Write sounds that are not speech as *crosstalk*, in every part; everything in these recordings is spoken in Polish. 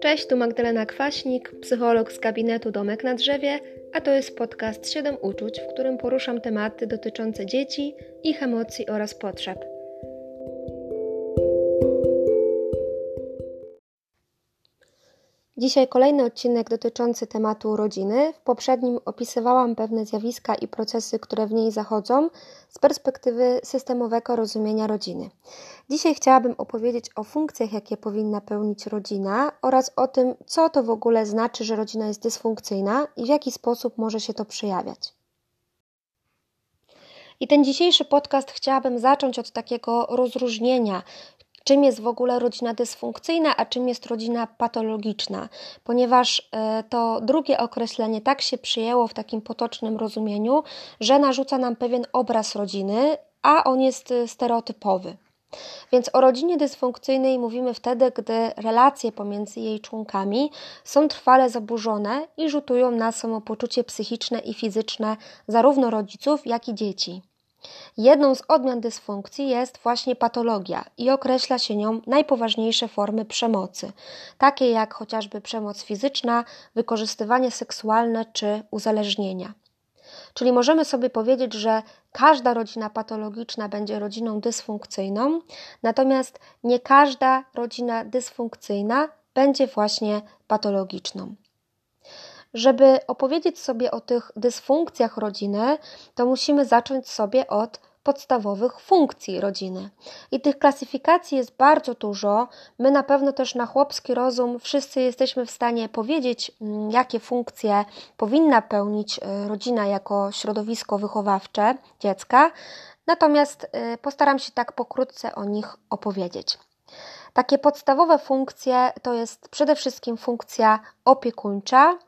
Cześć, tu Magdalena Kwaśnik, psycholog z gabinetu Domek na Drzewie, a to jest podcast 7 uczuć, w którym poruszam tematy dotyczące dzieci, ich emocji oraz potrzeb. Dzisiaj kolejny odcinek dotyczący tematu rodziny. W poprzednim opisywałam pewne zjawiska i procesy, które w niej zachodzą z perspektywy systemowego rozumienia rodziny. Dzisiaj chciałabym opowiedzieć o funkcjach, jakie powinna pełnić rodzina oraz o tym, co to w ogóle znaczy, że rodzina jest dysfunkcyjna i w jaki sposób może się to przejawiać. I ten dzisiejszy podcast chciałabym zacząć od takiego rozróżnienia czym jest w ogóle rodzina dysfunkcyjna, a czym jest rodzina patologiczna, ponieważ e, to drugie określenie tak się przyjęło w takim potocznym rozumieniu, że narzuca nam pewien obraz rodziny, a on jest e, stereotypowy. Więc o rodzinie dysfunkcyjnej mówimy wtedy, gdy relacje pomiędzy jej członkami są trwale zaburzone i rzutują na samopoczucie psychiczne i fizyczne zarówno rodziców, jak i dzieci. Jedną z odmian dysfunkcji jest właśnie patologia i określa się nią najpoważniejsze formy przemocy, takie jak chociażby przemoc fizyczna, wykorzystywanie seksualne czy uzależnienia. Czyli możemy sobie powiedzieć, że każda rodzina patologiczna będzie rodziną dysfunkcyjną, natomiast nie każda rodzina dysfunkcyjna będzie właśnie patologiczną. Żeby opowiedzieć sobie o tych dysfunkcjach rodziny, to musimy zacząć sobie od podstawowych funkcji rodziny. I tych klasyfikacji jest bardzo dużo. My na pewno też na chłopski rozum wszyscy jesteśmy w stanie powiedzieć, mm, jakie funkcje powinna pełnić y, rodzina jako środowisko wychowawcze dziecka. Natomiast y, postaram się tak pokrótce o nich opowiedzieć. Takie podstawowe funkcje to jest przede wszystkim funkcja opiekuńcza,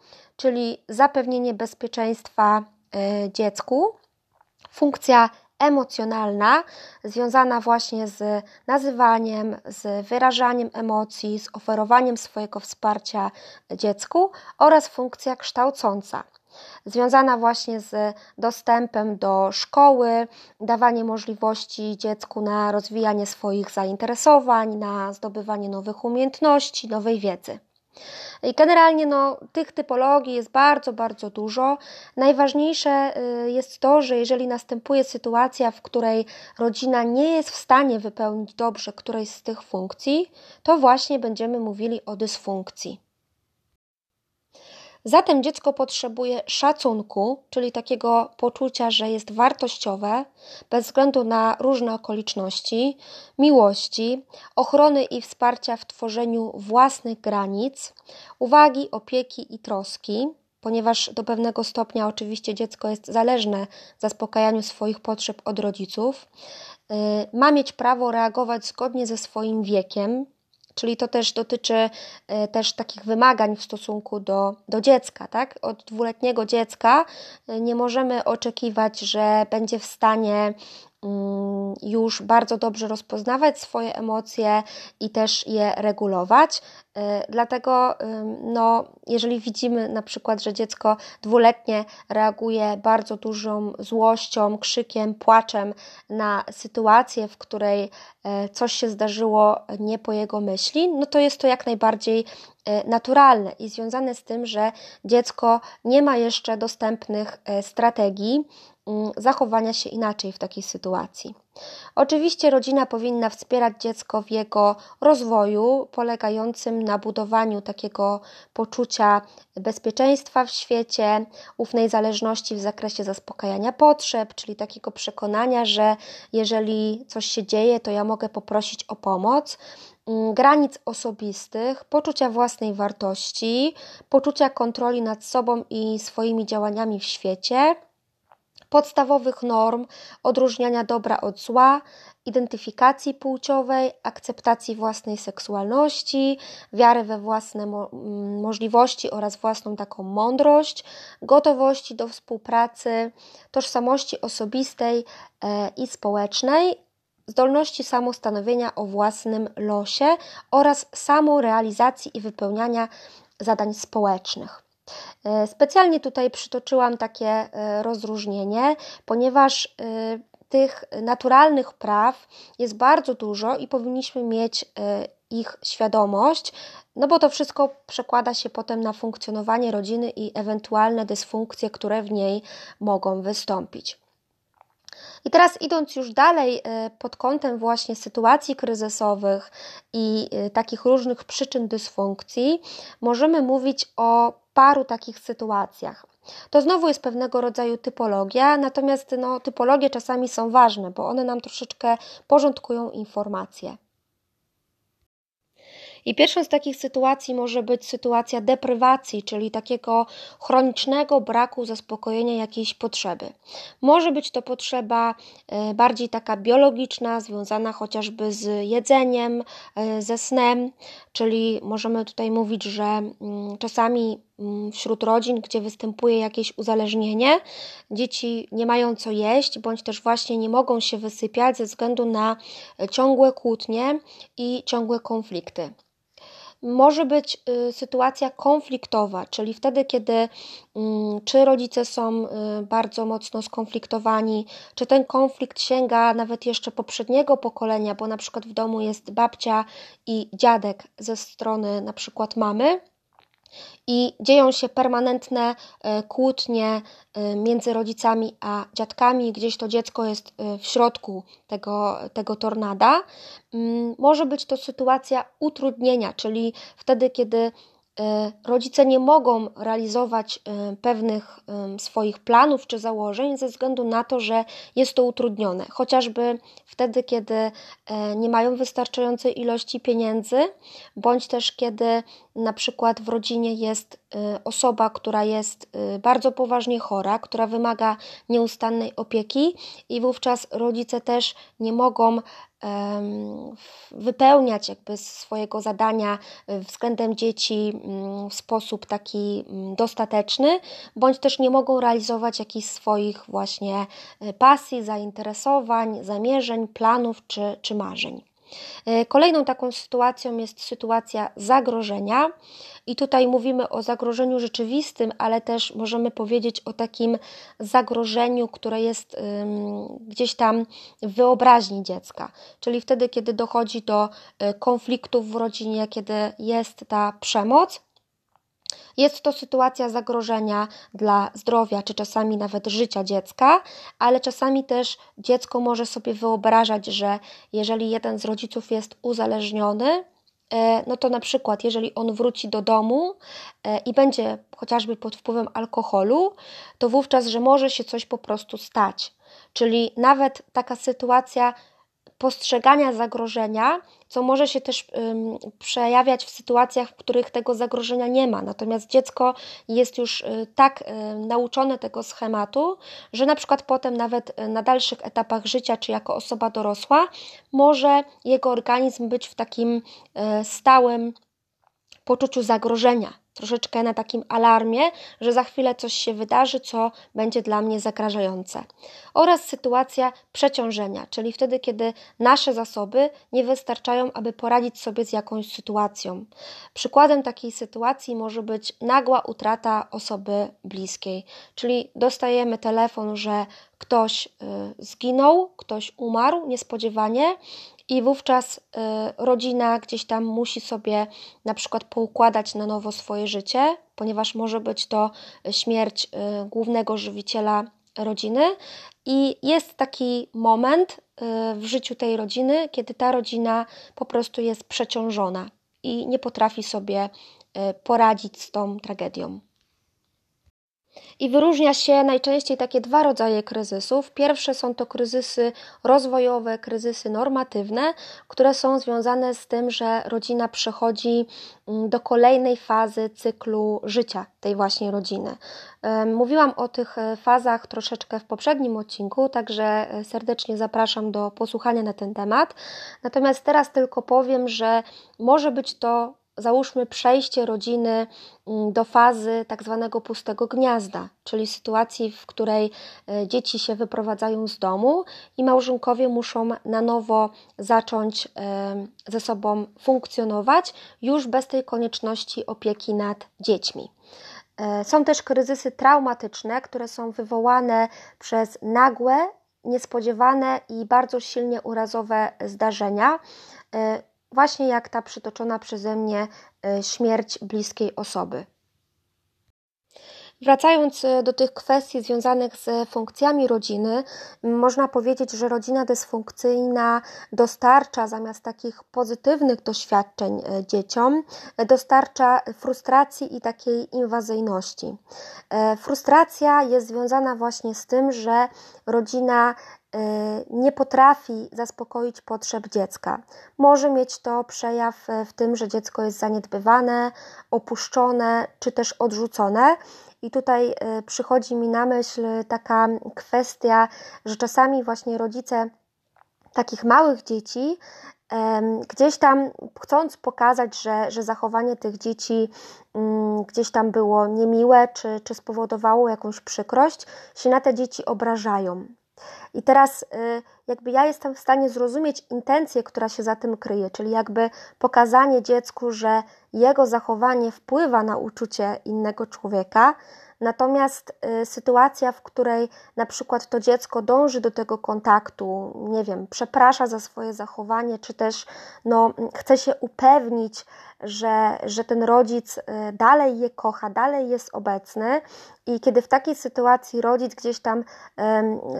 czyli zapewnienie bezpieczeństwa y, dziecku, funkcja emocjonalna, związana właśnie z nazywaniem, z wyrażaniem emocji, z oferowaniem swojego wsparcia dziecku oraz funkcja kształcąca. Związana właśnie z dostępem do szkoły, dawanie możliwości dziecku na rozwijanie swoich zainteresowań, na zdobywanie nowych umiejętności, nowej wiedzy. I generalnie no, tych typologii jest bardzo, bardzo dużo. Najważniejsze y, jest to, że jeżeli następuje sytuacja, w której rodzina nie jest w stanie wypełnić dobrze którejś z tych funkcji, to właśnie będziemy mówili o dysfunkcji. Zatem dziecko potrzebuje szacunku, czyli takiego poczucia, że jest wartościowe bez względu na różne okoliczności, miłości, ochrony i wsparcia w tworzeniu własnych granic, uwagi, opieki i troski, ponieważ do pewnego stopnia oczywiście dziecko jest zależne w zaspokajaniu swoich potrzeb od rodziców. Y, ma mieć prawo reagować zgodnie ze swoim wiekiem, Czyli to też dotyczy e, też takich wymagań w stosunku do, do dziecka. Tak? Od dwuletniego dziecka e, nie możemy oczekiwać, że będzie w stanie już bardzo dobrze rozpoznawać swoje emocje i też je regulować. E, dlatego, no, jeżeli widzimy na przykład, że dziecko dwuletnie reaguje bardzo dużą złością, krzykiem, płaczem na sytuację, w której e, coś się zdarzyło nie po jego myśli, no to jest to jak najbardziej e, naturalne i związane z tym, że dziecko nie ma jeszcze dostępnych strategii mm, zachowania się inaczej w takiej sytuacji. Oczywiście rodzina powinna wspierać dziecko w jego rozwoju, polegającym na budowaniu takiego poczucia bezpieczeństwa w świecie, ufnej zależności w zakresie zaspokajania potrzeb, czyli takiego przekonania, że jeżeli coś się dzieje, to ja mogę poprosić o pomoc mm, granic osobistych, poczucia własnej wartości, poczucia kontroli nad sobą i swoimi działaniami w świecie podstawowych norm odróżniania dobra od zła, identyfikacji płciowej, akceptacji własnej seksualności, wiary we własne mo możliwości oraz własną taką mądrość, gotowości do współpracy, tożsamości osobistej e, i społecznej, zdolności samostanowienia o własnym losie oraz samorealizacji i wypełniania zadań społecznych. E, specjalnie tutaj przytoczyłam takie e, rozróżnienie, ponieważ e, tych naturalnych praw jest bardzo dużo i powinniśmy mieć ich świadomość, no bo to wszystko przekłada się potem na funkcjonowanie rodziny i ewentualne dysfunkcje, które w niej mogą wystąpić. I teraz idąc już dalej pod kątem właśnie sytuacji kryzysowych i takich różnych przyczyn dysfunkcji, możemy mówić o paru takich sytuacjach. To znowu jest pewnego rodzaju typologia, natomiast no, typologie czasami są ważne, bo one nam troszeczkę porządkują informacje. I pierwszą z takich sytuacji może być sytuacja deprywacji, czyli takiego chronicznego braku zaspokojenia jakiejś potrzeby. Może być to potrzeba e, bardziej taka biologiczna, związana chociażby z jedzeniem, e, ze snem, czyli możemy tutaj mówić, że mm, czasami wśród rodzin, gdzie występuje jakieś uzależnienie, dzieci nie mają co jeść, bądź też właśnie nie mogą się wysypiać ze względu na ciągłe kłótnie i ciągłe konflikty. Może być y, sytuacja konfliktowa, czyli wtedy, kiedy mm, czy rodzice są y, bardzo mocno skonfliktowani, czy ten konflikt sięga nawet jeszcze poprzedniego pokolenia, bo na przykład w domu jest babcia i dziadek ze strony na przykład mamy i dzieją się permanentne e, kłótnie e, między rodzicami a dziadkami, gdzieś to dziecko jest e, w środku tego, tego tornada. Mm, może być to sytuacja utrudnienia, czyli wtedy, kiedy rodzice nie mogą realizować e, pewnych e, swoich planów czy założeń ze względu na to, że jest to utrudnione. Chociażby wtedy, kiedy nie mają wystarczającej ilości pieniędzy, bądź też kiedy na przykład w rodzinie jest osoba, która jest bardzo poważnie chora, która wymaga nieustannej opieki, i wówczas rodzice też nie mogą wypełniać jakby swojego zadania e, względem dzieci mm, w sposób taki mm, dostateczny, bądź też nie mogą realizować jakichś swoich właśnie e, pasji, zainteresowań, zamierzeń, planów czy, czy marzeń. E, kolejną taką sytuacją jest sytuacja zagrożenia, i tutaj mówimy o zagrożeniu rzeczywistym, ale też możemy powiedzieć o takim zagrożeniu, które jest gdzieś tam w wyobraźni dziecka, czyli wtedy, kiedy dochodzi do e, konfliktów w rodzinie, kiedy jest ta przemoc. Jest to sytuacja zagrożenia dla zdrowia, czy czasami nawet życia dziecka, ale czasami też dziecko może sobie wyobrażać, że jeżeli jeden z rodziców jest uzależniony, e, no to na przykład, jeżeli on wróci do domu e, i będzie chociażby pod wpływem alkoholu, to wówczas, że może się coś po prostu stać. Czyli nawet taka sytuacja postrzegania zagrożenia, co może się też przejawiać w sytuacjach, w których tego zagrożenia nie ma. Natomiast dziecko jest już y, tak y, nauczone tego schematu, że na przykład potem nawet y, na dalszych etapach życia, czy jako osoba dorosła, może jego organizm być w takim stałym poczuciu zagrożenia troszeczkę na takim alarmie, że za chwilę coś się wydarzy, co będzie dla mnie zagrażające. Oraz sytuacja przeciążenia, czyli wtedy, kiedy nasze zasoby nie wystarczają, aby poradzić sobie z jakąś sytuacją. Przykładem takiej sytuacji może być nagła utrata osoby bliskiej, czyli dostajemy telefon, że ktoś y, zginął, ktoś umarł niespodziewanie i wówczas y, rodzina gdzieś tam musi sobie na przykład poukładać na nowo swoje życie, ponieważ może być to śmierć y, głównego żywiciela rodziny. I jest taki moment y, w życiu tej rodziny, kiedy ta rodzina po prostu jest przeciążona i nie potrafi sobie poradzić z tą tragedią. I wyróżnia się najczęściej takie dwa rodzaje kryzysów. Pierwsze są to kryzysy rozwojowe, kryzysy normatywne, które są związane z tym, że rodzina przechodzi mm, do kolejnej fazy cyklu życia tej właśnie rodziny. Mówiłam o tych e, fazach troszeczkę w poprzednim odcinku, także e, serdecznie zapraszam do posłuchania na ten temat. Natomiast teraz tylko powiem, że może być to załóżmy przejście rodziny mm, do fazy tak zwanego pustego gniazda, czyli sytuacji, w której e, dzieci się wyprowadzają z domu i małżonkowie muszą na nowo zacząć e, ze sobą funkcjonować, już bez tej konieczności opieki nad dziećmi. E, są też kryzysy traumatyczne, które są wywołane przez nagłe, niespodziewane i bardzo silnie urazowe zdarzenia właśnie jak ta przytoczona przeze mnie śmierć bliskiej osoby. Wracając e, do tych kwestii związanych z funkcjami rodziny, można powiedzieć, że rodzina dysfunkcyjna dostarcza zamiast takich pozytywnych doświadczeń e, dzieciom, dostarcza frustracji i takiej inwazyjności. Frustracja jest związana właśnie z tym, że rodzina nie potrafi zaspokoić potrzeb dziecka. Może mieć to przejaw w tym, że dziecko jest zaniedbywane, opuszczone czy też odrzucone. I tutaj y, przychodzi mi na myśl taka kwestia, że czasami właśnie rodzice takich małych dzieci gdzieś tam chcąc pokazać, że, że zachowanie tych dzieci mm, gdzieś tam było niemiłe, czy, czy spowodowało jakąś przykrość, się na te dzieci obrażają. I teraz y, jakby ja jestem w stanie zrozumieć intencję, która się za tym kryje, czyli jakby pokazanie dziecku, że jego zachowanie wpływa na uczucie innego człowieka, Natomiast y, sytuacja, w której na przykład to dziecko dąży do tego kontaktu, nie wiem, przeprasza za swoje zachowanie, czy też no, chce się upewnić, że, że ten rodzic y, dalej je kocha, dalej jest obecny, i kiedy w takiej sytuacji rodzic gdzieś tam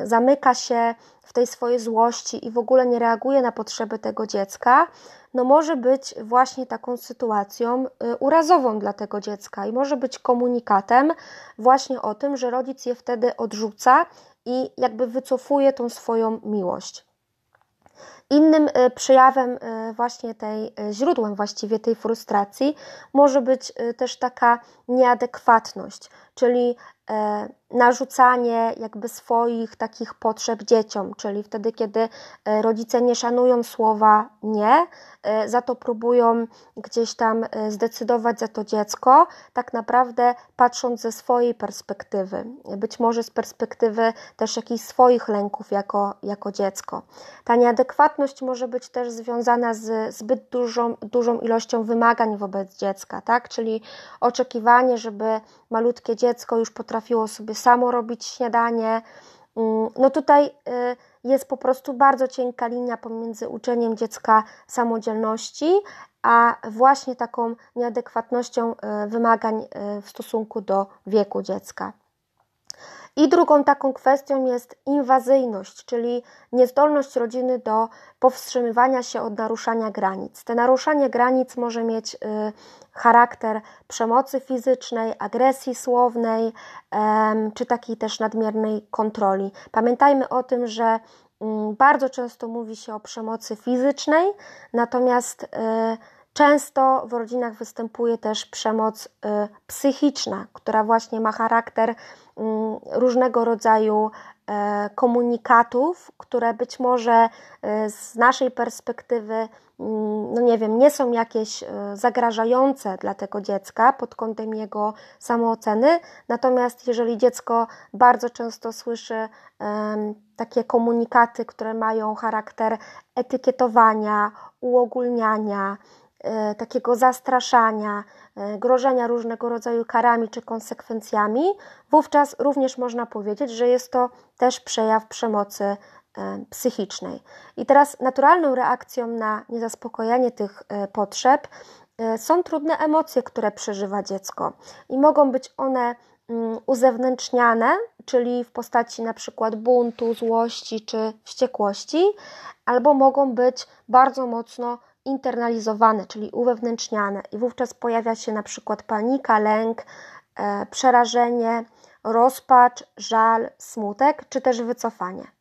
zamyka się w tej swojej złości i w ogóle nie reaguje na potrzeby tego dziecka, no może być właśnie taką sytuacją y, urazową dla tego dziecka i może być komunikatem właśnie o tym, że rodzic je wtedy odrzuca i jakby wycofuje tą swoją miłość. Innym y, przejawem y, właśnie tej, źródłem właściwie tej frustracji może być też taka nieadekwatność, czyli E, narzucanie jakby swoich takich potrzeb dzieciom, czyli wtedy, kiedy e, rodzice nie szanują słowa nie, e, za to próbują gdzieś tam zdecydować za to dziecko, tak naprawdę patrząc ze swojej perspektywy, być może z perspektywy też jakichś swoich lęków jako, jako dziecko. Ta nieadekwatność może być też związana z zbyt dużą, dużą ilością wymagań wobec dziecka, tak? czyli oczekiwanie, żeby malutkie dziecko już potrafiło sobie samo robić śniadanie. Mm, no tutaj y, jest po prostu bardzo cienka linia pomiędzy uczeniem dziecka samodzielności, a właśnie taką nieadekwatnością y, wymagań y, w stosunku do wieku dziecka. I drugą taką kwestią jest inwazyjność, czyli niezdolność rodziny do powstrzymywania się od naruszania granic. Te naruszanie granic może mieć y, charakter przemocy fizycznej, agresji słownej, czy takiej też nadmiernej kontroli. Pamiętajmy o tym, że mm, bardzo często mówi się o przemocy fizycznej, natomiast y, Często w rodzinach występuje też przemoc y, psychiczna, która właśnie ma charakter mm, różnego rodzaju e, komunikatów, które być może e, z naszej perspektywy, mm, no nie wiem, nie są jakieś e, zagrażające dla tego dziecka pod kątem jego samooceny. Natomiast jeżeli dziecko bardzo często słyszy takie komunikaty, które mają charakter etykietowania, uogólniania, takiego zastraszania, e, grożenia różnego rodzaju karami czy konsekwencjami, wówczas również można powiedzieć, że jest to też przejaw przemocy e, psychicznej. I teraz naturalną reakcją na niezaspokojenie tych potrzeb są trudne emocje, które przeżywa dziecko i mogą być one mm, uzewnętrzniane, czyli w postaci na przykład buntu, złości czy wściekłości, albo mogą być bardzo mocno internalizowane, czyli uwewnętrzniane, i wówczas pojawia się na przykład panika, lęk, e, przerażenie, rozpacz, żal, smutek, czy też wycofanie.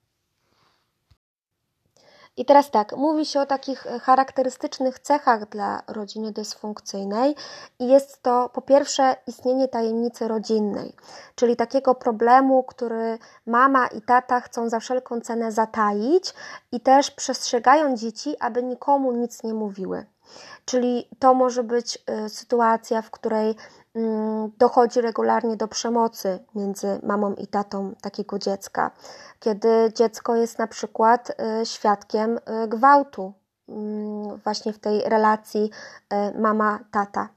I teraz tak, mówi się o takich charakterystycznych cechach dla rodziny dysfunkcyjnej i jest to po pierwsze istnienie tajemnicy rodzinnej, czyli takiego problemu, który mama i tata chcą za wszelką cenę zataić i też przestrzegają dzieci, aby nikomu nic nie mówiły. Czyli to może być y, sytuacja, w której dochodzi regularnie do przemocy między mamą i tatą takiego dziecka, kiedy dziecko jest na przykład y, świadkiem y, gwałtu, mm, właśnie w tej relacji mama-tata,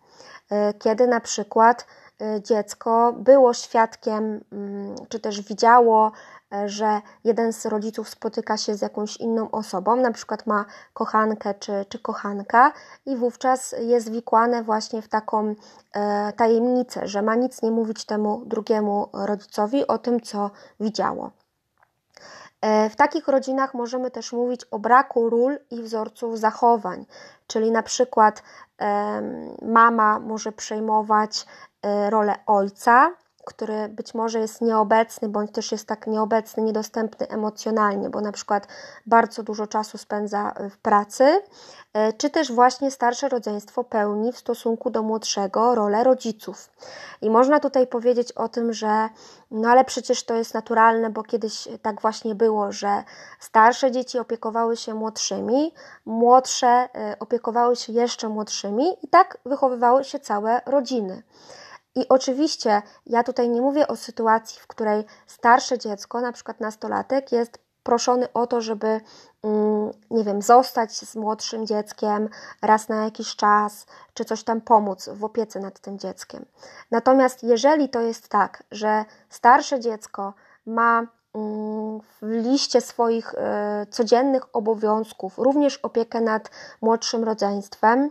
kiedy na przykład dziecko było świadkiem, mm, czy też widziało że jeden z rodziców spotyka się z jakąś inną osobą, na przykład ma kochankę czy, czy kochanka, i wówczas jest wikłane właśnie w taką e, tajemnicę, że ma nic nie mówić temu drugiemu rodzicowi o tym, co widziało. E, w takich rodzinach możemy też mówić o braku ról i wzorców zachowań, czyli na przykład mama może przejmować e, rolę ojca, który być może jest nieobecny, bądź też jest tak nieobecny, niedostępny emocjonalnie, bo na przykład bardzo dużo czasu spędza w pracy, e, czy też właśnie starsze rodzeństwo pełni w stosunku do młodszego rolę rodziców. I można tutaj powiedzieć o tym, że no ale przecież to jest naturalne, bo kiedyś tak właśnie było, że starsze dzieci opiekowały się młodszymi, młodsze e, opiekowały się jeszcze młodszymi i tak wychowywały się całe rodziny. I oczywiście ja tutaj nie mówię o sytuacji, w której starsze dziecko, na przykład nastolatek, jest proszony o to, żeby, mm, nie wiem, zostać z młodszym dzieckiem raz na jakiś czas, czy coś tam pomóc w opiece nad tym dzieckiem. Natomiast jeżeli to jest tak, że starsze dziecko ma mm, w liście swoich e, codziennych obowiązków również opiekę nad młodszym rodzeństwem,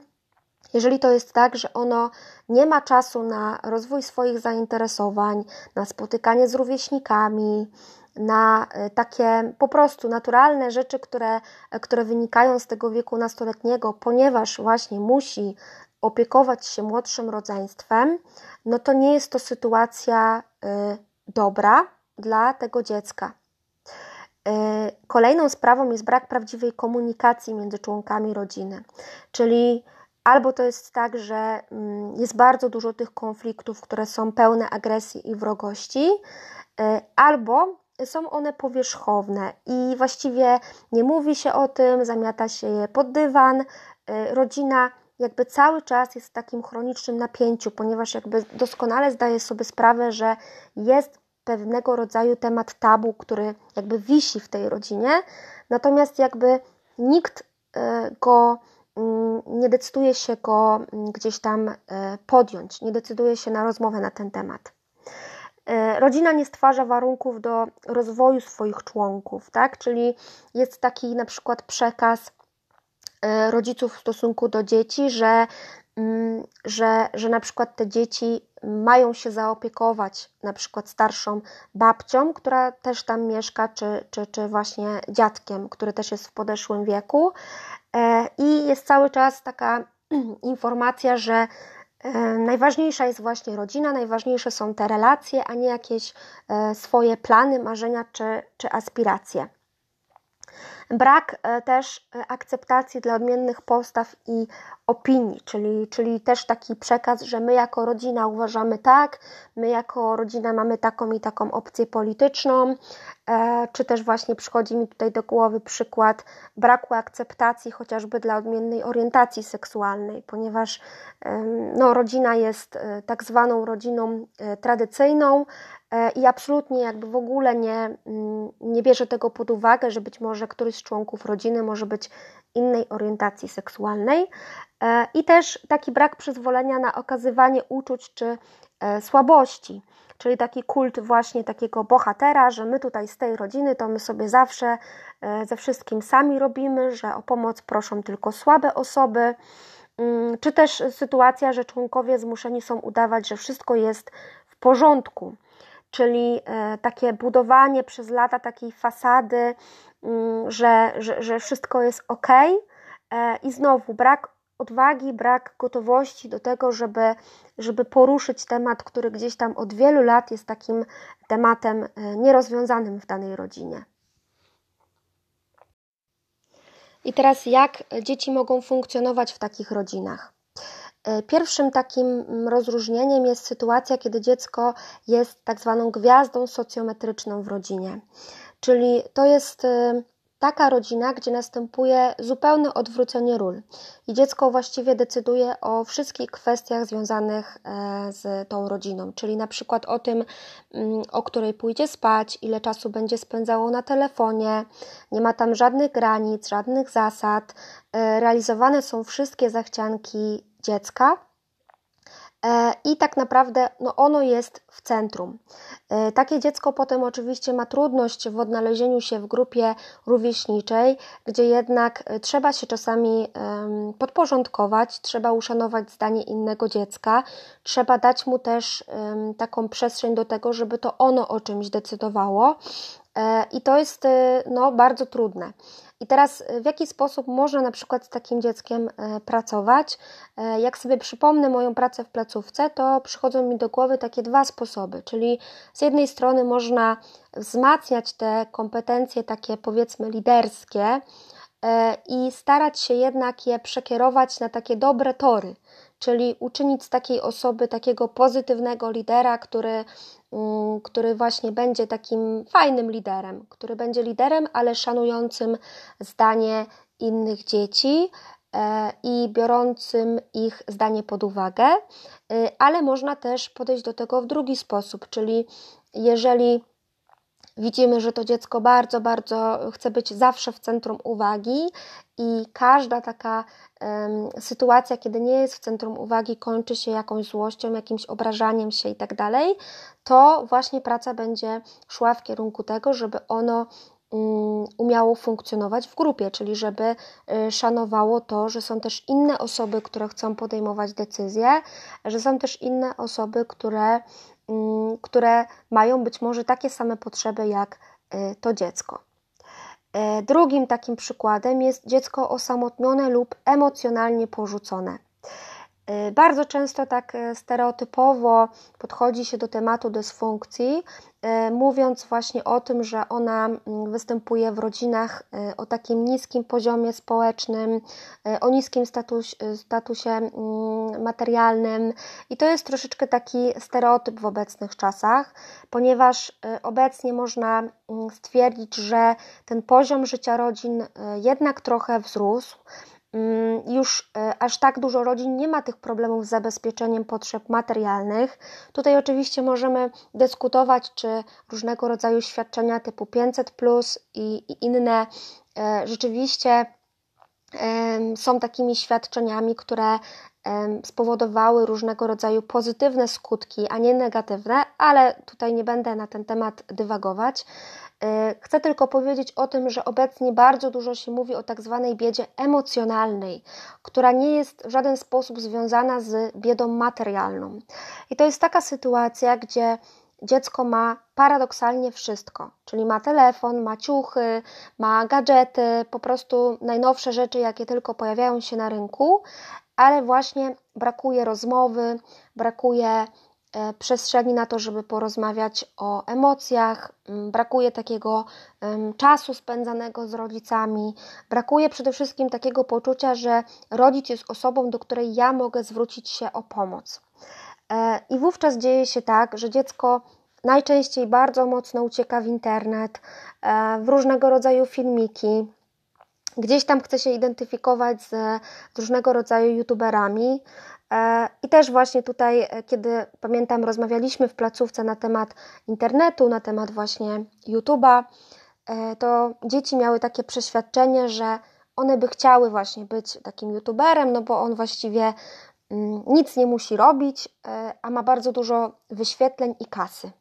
jeżeli to jest tak, że ono nie ma czasu na rozwój swoich zainteresowań, na spotykanie z rówieśnikami, na e, takie po prostu naturalne rzeczy, które, e, które wynikają z tego wieku nastoletniego, ponieważ właśnie musi opiekować się młodszym rodzeństwem, no to nie jest to sytuacja y, dobra dla tego dziecka. Y, kolejną sprawą jest brak prawdziwej komunikacji między członkami rodziny, czyli Albo to jest tak, że mm, jest bardzo dużo tych konfliktów, które są pełne agresji i wrogości, y, albo są one powierzchowne i właściwie nie mówi się o tym, zamiata się je pod dywan. Y, rodzina jakby cały czas jest w takim chronicznym napięciu, ponieważ jakby doskonale zdaje sobie sprawę, że jest pewnego rodzaju temat tabu, który jakby wisi w tej rodzinie, natomiast jakby nikt y, go nie decyduje się go mm, gdzieś tam e, podjąć, nie decyduje się na rozmowę na ten temat. E, rodzina nie stwarza warunków do rozwoju swoich członków, tak? Czyli jest taki na przykład przekaz e, rodziców w stosunku do dzieci, że, mm, że, że na przykład te dzieci mają się zaopiekować na przykład starszą babcią, która też tam mieszka, czy, czy, czy właśnie dziadkiem, który też jest w podeszłym wieku, I jest cały czas taka *clears throat* informacja, że e, najważniejsza jest właśnie rodzina, najważniejsze są te relacje, a nie jakieś e, swoje plany, marzenia czy, czy aspiracje. Brak też akceptacji dla odmiennych postaw i opinii, czyli, czyli też taki przekaz, że my jako rodzina uważamy tak, my jako rodzina mamy taką i taką opcję polityczną, e, czy też właśnie przychodzi mi tutaj do głowy przykład braku akceptacji chociażby dla odmiennej orientacji seksualnej, ponieważ no, rodzina jest e, tak zwaną rodziną e, tradycyjną, i absolutnie jakby w ogóle nie, mm, nie bierze tego pod uwagę, że być może któryś członków rodziny może być innej orientacji seksualnej. E, i też taki brak przyzwolenia na okazywanie uczuć czy e, słabości, czyli taki kult właśnie takiego bohatera, że my tutaj z tej rodziny to my sobie zawsze e, ze wszystkim sami robimy, że o pomoc proszą tylko słabe osoby, mm, czy też sytuacja, że członkowie zmuszeni są udawać, że wszystko jest w porządku, czyli takie budowanie przez lata takiej fasady, że, że, że wszystko jest ok. I znowu brak odwagi, brak gotowości do tego, żeby, żeby poruszyć temat, który gdzieś tam od wielu lat jest takim tematem e, nierozwiązanym w danej rodzinie. I teraz, jak dzieci mogą funkcjonować w takich rodzinach? E, pierwszym takim rozróżnieniem jest sytuacja, kiedy dziecko jest tak zwaną gwiazdą socjometryczną w rodzinie. Czyli to jest e, taka rodzina, gdzie następuje zupełne odwrócenie ról. I dziecko właściwie decyduje o wszystkich kwestiach związanych e, z tą rodziną, czyli na przykład o tym, mm, o której pójdzie spać, ile czasu będzie spędzało na telefonie, nie ma tam żadnych granic, żadnych zasad, e, realizowane są wszystkie zachcianki dziecka. E, i tak naprawdę no ono jest w centrum. E, takie dziecko potem oczywiście ma trudność w odnalezieniu się w grupie rówieśniczej, gdzie jednak e, trzeba się czasami podporządkować, trzeba uszanować zdanie innego dziecka, trzeba dać mu też taką przestrzeń do tego, żeby to ono o czymś decydowało. I to jest no, bardzo trudne. I teraz y, w jaki sposób można na przykład z takim dzieckiem e, pracować? E, jak sobie przypomnę moją pracę w placówce, to przychodzą mi do głowy takie dwa sposoby, czyli z jednej strony można wzmacniać te kompetencje takie powiedzmy liderskie e, i starać się jednak je przekierować na takie dobre tory, czyli uczynić z takiej osoby takiego pozytywnego lidera, który Mm, który właśnie będzie takim fajnym liderem, który będzie liderem, ale szanującym zdanie innych dzieci e, i biorącym ich zdanie pod uwagę, e, ale można też podejść do tego w drugi sposób, czyli jeżeli widzimy, że to dziecko bardzo, bardzo chce być zawsze w centrum uwagi i każda taka sytuacja, kiedy nie jest w centrum uwagi, kończy się jakąś złością, jakimś obrażaniem się i tak to właśnie praca będzie szła w kierunku tego, żeby ono um, umiało funkcjonować w grupie, czyli żeby y, szanowało to, że są też inne osoby, które chcą podejmować decyzje, że są też inne osoby, które Mm, które mają być może takie same potrzeby jak y, to dziecko. E, drugim takim przykładem jest dziecko osamotnione lub emocjonalnie porzucone. Y, bardzo często tak y, stereotypowo podchodzi się do tematu dysfunkcji, y, mówiąc właśnie o tym, że ona mm, występuje w rodzinach o takim niskim poziomie społecznym, o niskim status, statusie mm, materialnym, i to jest troszeczkę taki stereotyp w obecnych czasach, ponieważ obecnie można mm, stwierdzić, że ten poziom życia rodzin jednak trochę wzrósł. Mm, już e, aż tak dużo rodzin nie ma tych problemów z zabezpieczeniem potrzeb materialnych. Tutaj oczywiście możemy dyskutować, czy różnego rodzaju świadczenia typu 500 plus i, i inne e, rzeczywiście są takimi świadczeniami, które spowodowały różnego rodzaju pozytywne skutki, a nie negatywne, ale tutaj nie będę na ten temat dywagować. E, chcę tylko powiedzieć o tym, że obecnie bardzo dużo się mówi o tak zwanej biedzie emocjonalnej, która nie jest w żaden sposób związana z biedą materialną. I to jest taka sytuacja, gdzie dziecko ma paradoksalnie wszystko, czyli ma telefon, ma ciuchy, ma gadżety, po prostu najnowsze rzeczy, jakie tylko pojawiają się na rynku, ale właśnie brakuje rozmowy, brakuje przestrzeni na to, żeby porozmawiać o emocjach, mm, brakuje takiego czasu spędzanego z rodzicami, brakuje przede wszystkim takiego poczucia, że rodzic jest osobą, do której ja mogę zwrócić się o pomoc. E, I wówczas dzieje się tak, że dziecko najczęściej bardzo mocno ucieka w internet, e, w różnego rodzaju filmiki, gdzieś tam chce się identyfikować z, różnego rodzaju youtuberami, E, I też właśnie tutaj, e, kiedy pamiętam, rozmawialiśmy w placówce na temat internetu, na temat właśnie YouTube'a, e, to dzieci miały takie przeświadczenie, że one by chciały właśnie być takim YouTuberem, no bo on właściwie mm, nic nie musi robić, a ma bardzo dużo wyświetleń i kasy.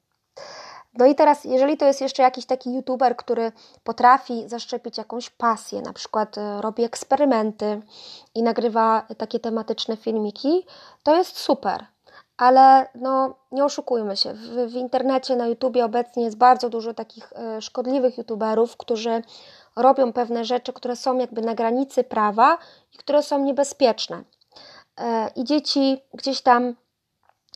No i teraz, jeżeli to jest jeszcze jakiś taki youtuber, który potrafi zaszczepić jakąś pasję, na przykład e, robi eksperymenty i nagrywa takie tematyczne filmiki, to jest super. Ale no, nie oszukujmy się, w, w internecie, na YouTubie obecnie jest bardzo dużo takich e, szkodliwych youtuberów, którzy robią pewne rzeczy, które są jakby na granicy prawa i które są niebezpieczne. E, I dzieci gdzieś tam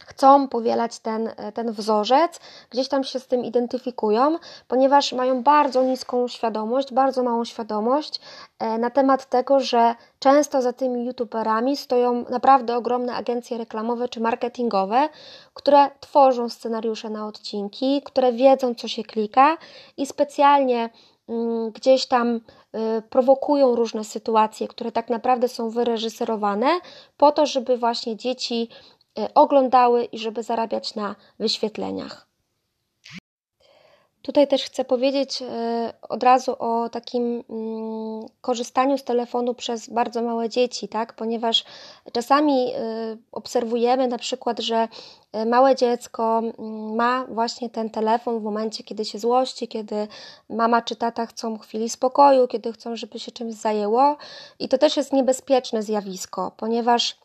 chcą powielać ten, ten wzorzec, gdzieś tam się z tym identyfikują, ponieważ mają bardzo niską świadomość, bardzo małą świadomość e, na temat tego, że często za tymi youtuberami stoją naprawdę ogromne agencje reklamowe czy marketingowe, które tworzą scenariusze na odcinki, które wiedzą, co się klika i specjalnie mm, gdzieś tam y, prowokują różne sytuacje, które tak naprawdę są wyreżyserowane, po to, żeby właśnie dzieci E, oglądały i żeby zarabiać na wyświetleniach. Tutaj też chcę powiedzieć e, od razu o takim mm, korzystaniu z telefonu przez bardzo małe dzieci, tak? ponieważ czasami e, obserwujemy na przykład, że małe dziecko mm, ma właśnie ten telefon w momencie, kiedy się złości, kiedy mama czy tata chcą chwili spokoju, kiedy chcą, żeby się czymś zajęło. I to też jest niebezpieczne zjawisko, ponieważ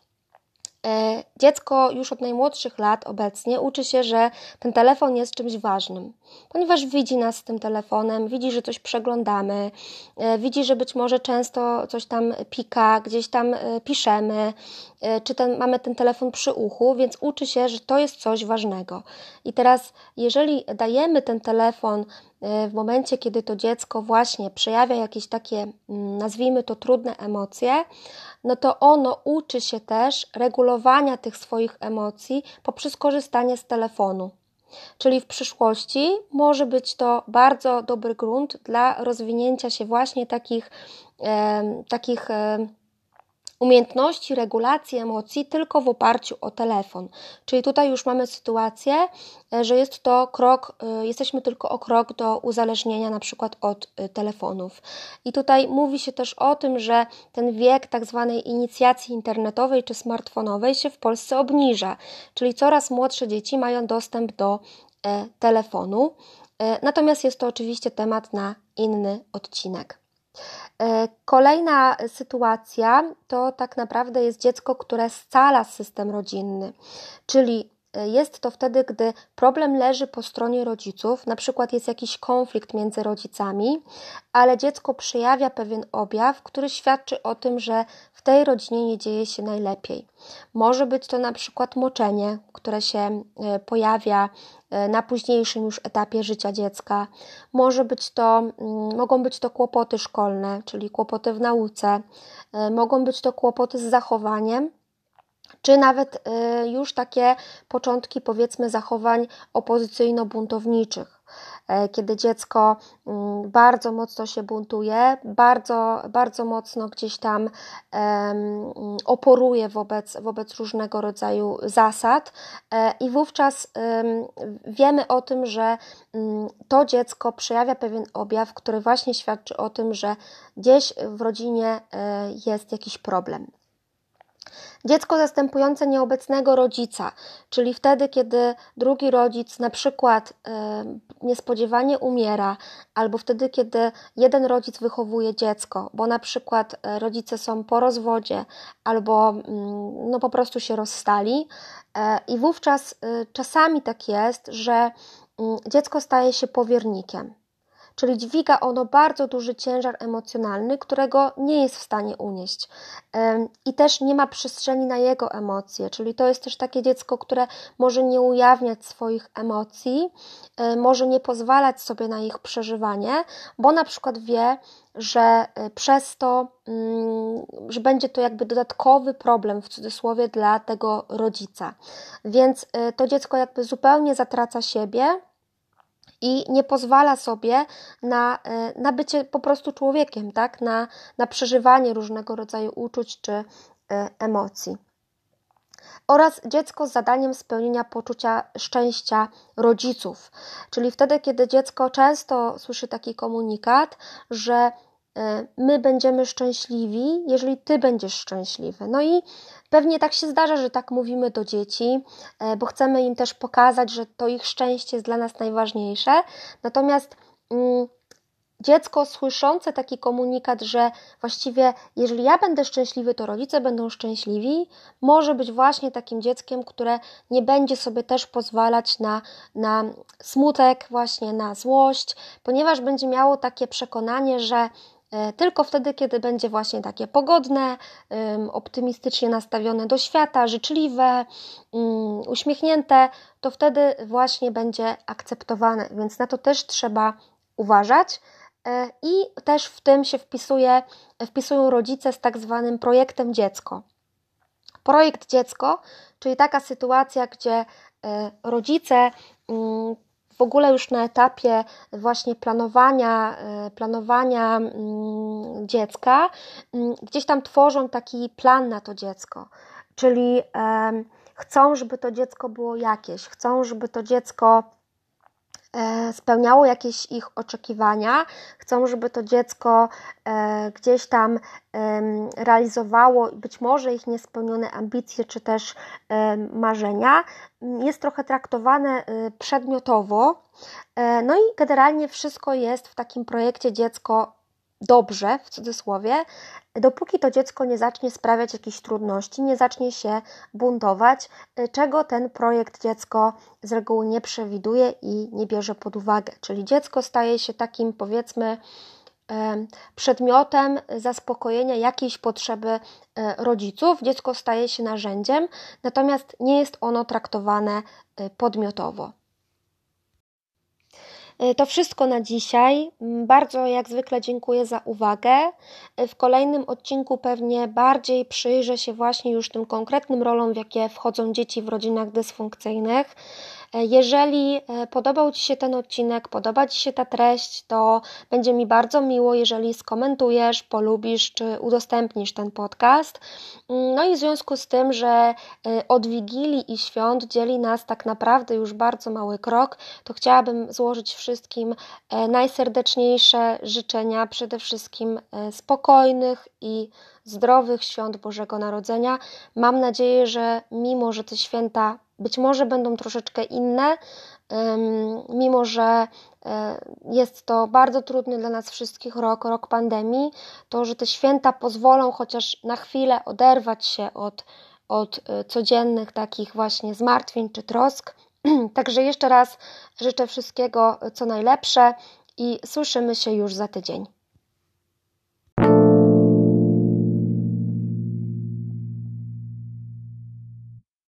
dziecko już od najmłodszych lat obecnie uczy się, że ten telefon jest czymś ważnym, ponieważ widzi nas z tym telefonem, widzi, że coś przeglądamy, e, widzi, że być może często coś tam pika, gdzieś tam e, piszemy, czy ten, mamy ten telefon przy uchu, więc uczy się, że to jest coś ważnego. I teraz, jeżeli dajemy ten telefon w momencie, kiedy to dziecko właśnie przejawia jakieś takie, mm, nazwijmy to, trudne emocje, no to ono uczy się też regulowania tych swoich emocji poprzez korzystanie z telefonu. Czyli w przyszłości może być to bardzo dobry grunt dla rozwinięcia się właśnie takich, e, takich e, umiejętności regulacji emocji tylko w oparciu o telefon. Czyli tutaj już mamy sytuację, e, że jest to krok, e, jesteśmy tylko o krok do uzależnienia na przykład od e, telefonów. I tutaj mówi się też o tym, że ten wiek tak zwanej inicjacji internetowej czy smartfonowej się w Polsce obniża, czyli coraz młodsze dzieci mają dostęp do telefonu. Natomiast jest to oczywiście temat na inny odcinek. E, kolejna sytuacja to tak naprawdę jest dziecko, które scala system rodzinny, czyli e, jest to wtedy, gdy problem leży po stronie rodziców, na przykład jest jakiś konflikt między rodzicami, ale dziecko przejawia pewien objaw, który świadczy o tym, że w tej rodzinie nie dzieje się najlepiej. Może być to na przykład moczenie, które się e, pojawia na późniejszym już etapie życia dziecka. Może być to, mm, mogą być to kłopoty szkolne, czyli kłopoty w nauce, e, mogą być to kłopoty z zachowaniem, czy nawet e, już takie początki, powiedzmy, zachowań opozycyjno-buntowniczych. E, kiedy dziecko mm, bardzo mocno się buntuje, bardzo, bardzo mocno gdzieś tam oporuje wobec, wobec różnego rodzaju zasad, e, i wówczas wiemy o tym, że mm, to dziecko przejawia pewien objaw, który właśnie świadczy o tym, że gdzieś w rodzinie e, jest jakiś problem. Dziecko zastępujące nieobecnego rodzica, czyli wtedy, kiedy drugi rodzic na przykład e, niespodziewanie umiera, albo wtedy, kiedy jeden rodzic wychowuje dziecko, bo na przykład e, rodzice są po rozwodzie, albo mm, no, po prostu się rozstali, e, i wówczas czasami tak jest, że mm, dziecko staje się powiernikiem czyli dźwiga ono bardzo duży ciężar emocjonalny, którego nie jest w stanie unieść. I też nie ma przestrzeni na jego emocje, czyli to jest też takie dziecko, które może nie ujawniać swoich emocji, może nie pozwalać sobie na ich przeżywanie, bo na przykład wie, że e, przez to, mm, że będzie to jakby dodatkowy problem w cudzysłowie dla tego rodzica. Więc e, to dziecko jakby zupełnie zatraca siebie, i nie pozwala sobie na, e, na bycie po prostu człowiekiem, tak? na, na przeżywanie różnego rodzaju uczuć czy e, emocji. Oraz dziecko z zadaniem spełnienia poczucia szczęścia rodziców, czyli wtedy, kiedy dziecko często słyszy taki komunikat, że my będziemy szczęśliwi, jeżeli ty będziesz szczęśliwy. No i Pewnie tak się zdarza, że tak mówimy do dzieci, e, bo chcemy im też pokazać, że to ich szczęście jest dla nas najważniejsze. Natomiast mm, dziecko słyszące taki komunikat, że właściwie jeżeli ja będę szczęśliwy, to rodzice będą szczęśliwi, może być właśnie takim dzieckiem, które nie będzie sobie też pozwalać na, na smutek, właśnie na złość, ponieważ będzie miało takie przekonanie, że E, tylko wtedy, kiedy będzie właśnie takie pogodne, optymistycznie nastawione do świata, życzliwe, mm, uśmiechnięte, to wtedy właśnie będzie akceptowane. Więc na to też trzeba uważać. E, I też w tym się wpisuje, wpisują rodzice z tak zwanym projektem dziecko. Projekt dziecko, czyli taka sytuacja, gdzie e, rodzice mm, w ogóle już na etapie właśnie planowania, e, planowania mm, dziecka, mm, gdzieś tam tworzą taki plan na to dziecko, czyli chcą, żeby to dziecko było jakieś, chcą, żeby to dziecko spełniało jakieś ich oczekiwania, chcą, żeby to dziecko e, gdzieś tam realizowało być może ich niespełnione ambicje czy też marzenia, jest trochę traktowane przedmiotowo. No i generalnie wszystko jest w takim projekcie dziecko dobrze, w cudzysłowie, dopóki to dziecko nie zacznie sprawiać jakichś trudności, nie zacznie się buntować, y, czego ten projekt dziecko z reguły nie przewiduje i nie bierze pod uwagę. Czyli dziecko staje się takim, powiedzmy, przedmiotem zaspokojenia jakiejś potrzeby e, rodziców, dziecko staje się narzędziem, natomiast nie jest ono traktowane e, podmiotowo. E, to wszystko na dzisiaj. Mm, bardzo jak zwykle dziękuję za uwagę. E, w kolejnym odcinku pewnie bardziej przyjrzę się właśnie już tym konkretnym rolom, w jakie wchodzą dzieci w rodzinach dysfunkcyjnych. E, jeżeli e, podobał Ci się ten odcinek, podoba Ci się ta treść, to będzie mi bardzo miło, jeżeli skomentujesz, polubisz czy udostępnisz ten podcast. Mm, no i w związku z tym, że e, od Wigilii i świąt dzieli nas tak naprawdę już bardzo mały krok, to chciałabym złożyć wszystkim najserdeczniejsze życzenia, przede wszystkim spokojnych i zdrowych świąt Bożego Narodzenia. Mam nadzieję, że mimo, że te święta być może będą troszeczkę inne, mimo że e, jest to bardzo trudny dla nas wszystkich rok, rok pandemii, to że te święta pozwolą chociaż na chwilę oderwać się od, od e, codziennych takich właśnie zmartwień czy trosk. *clears throat* Także jeszcze raz życzę wszystkiego co najlepsze i słyszymy się już za tydzień.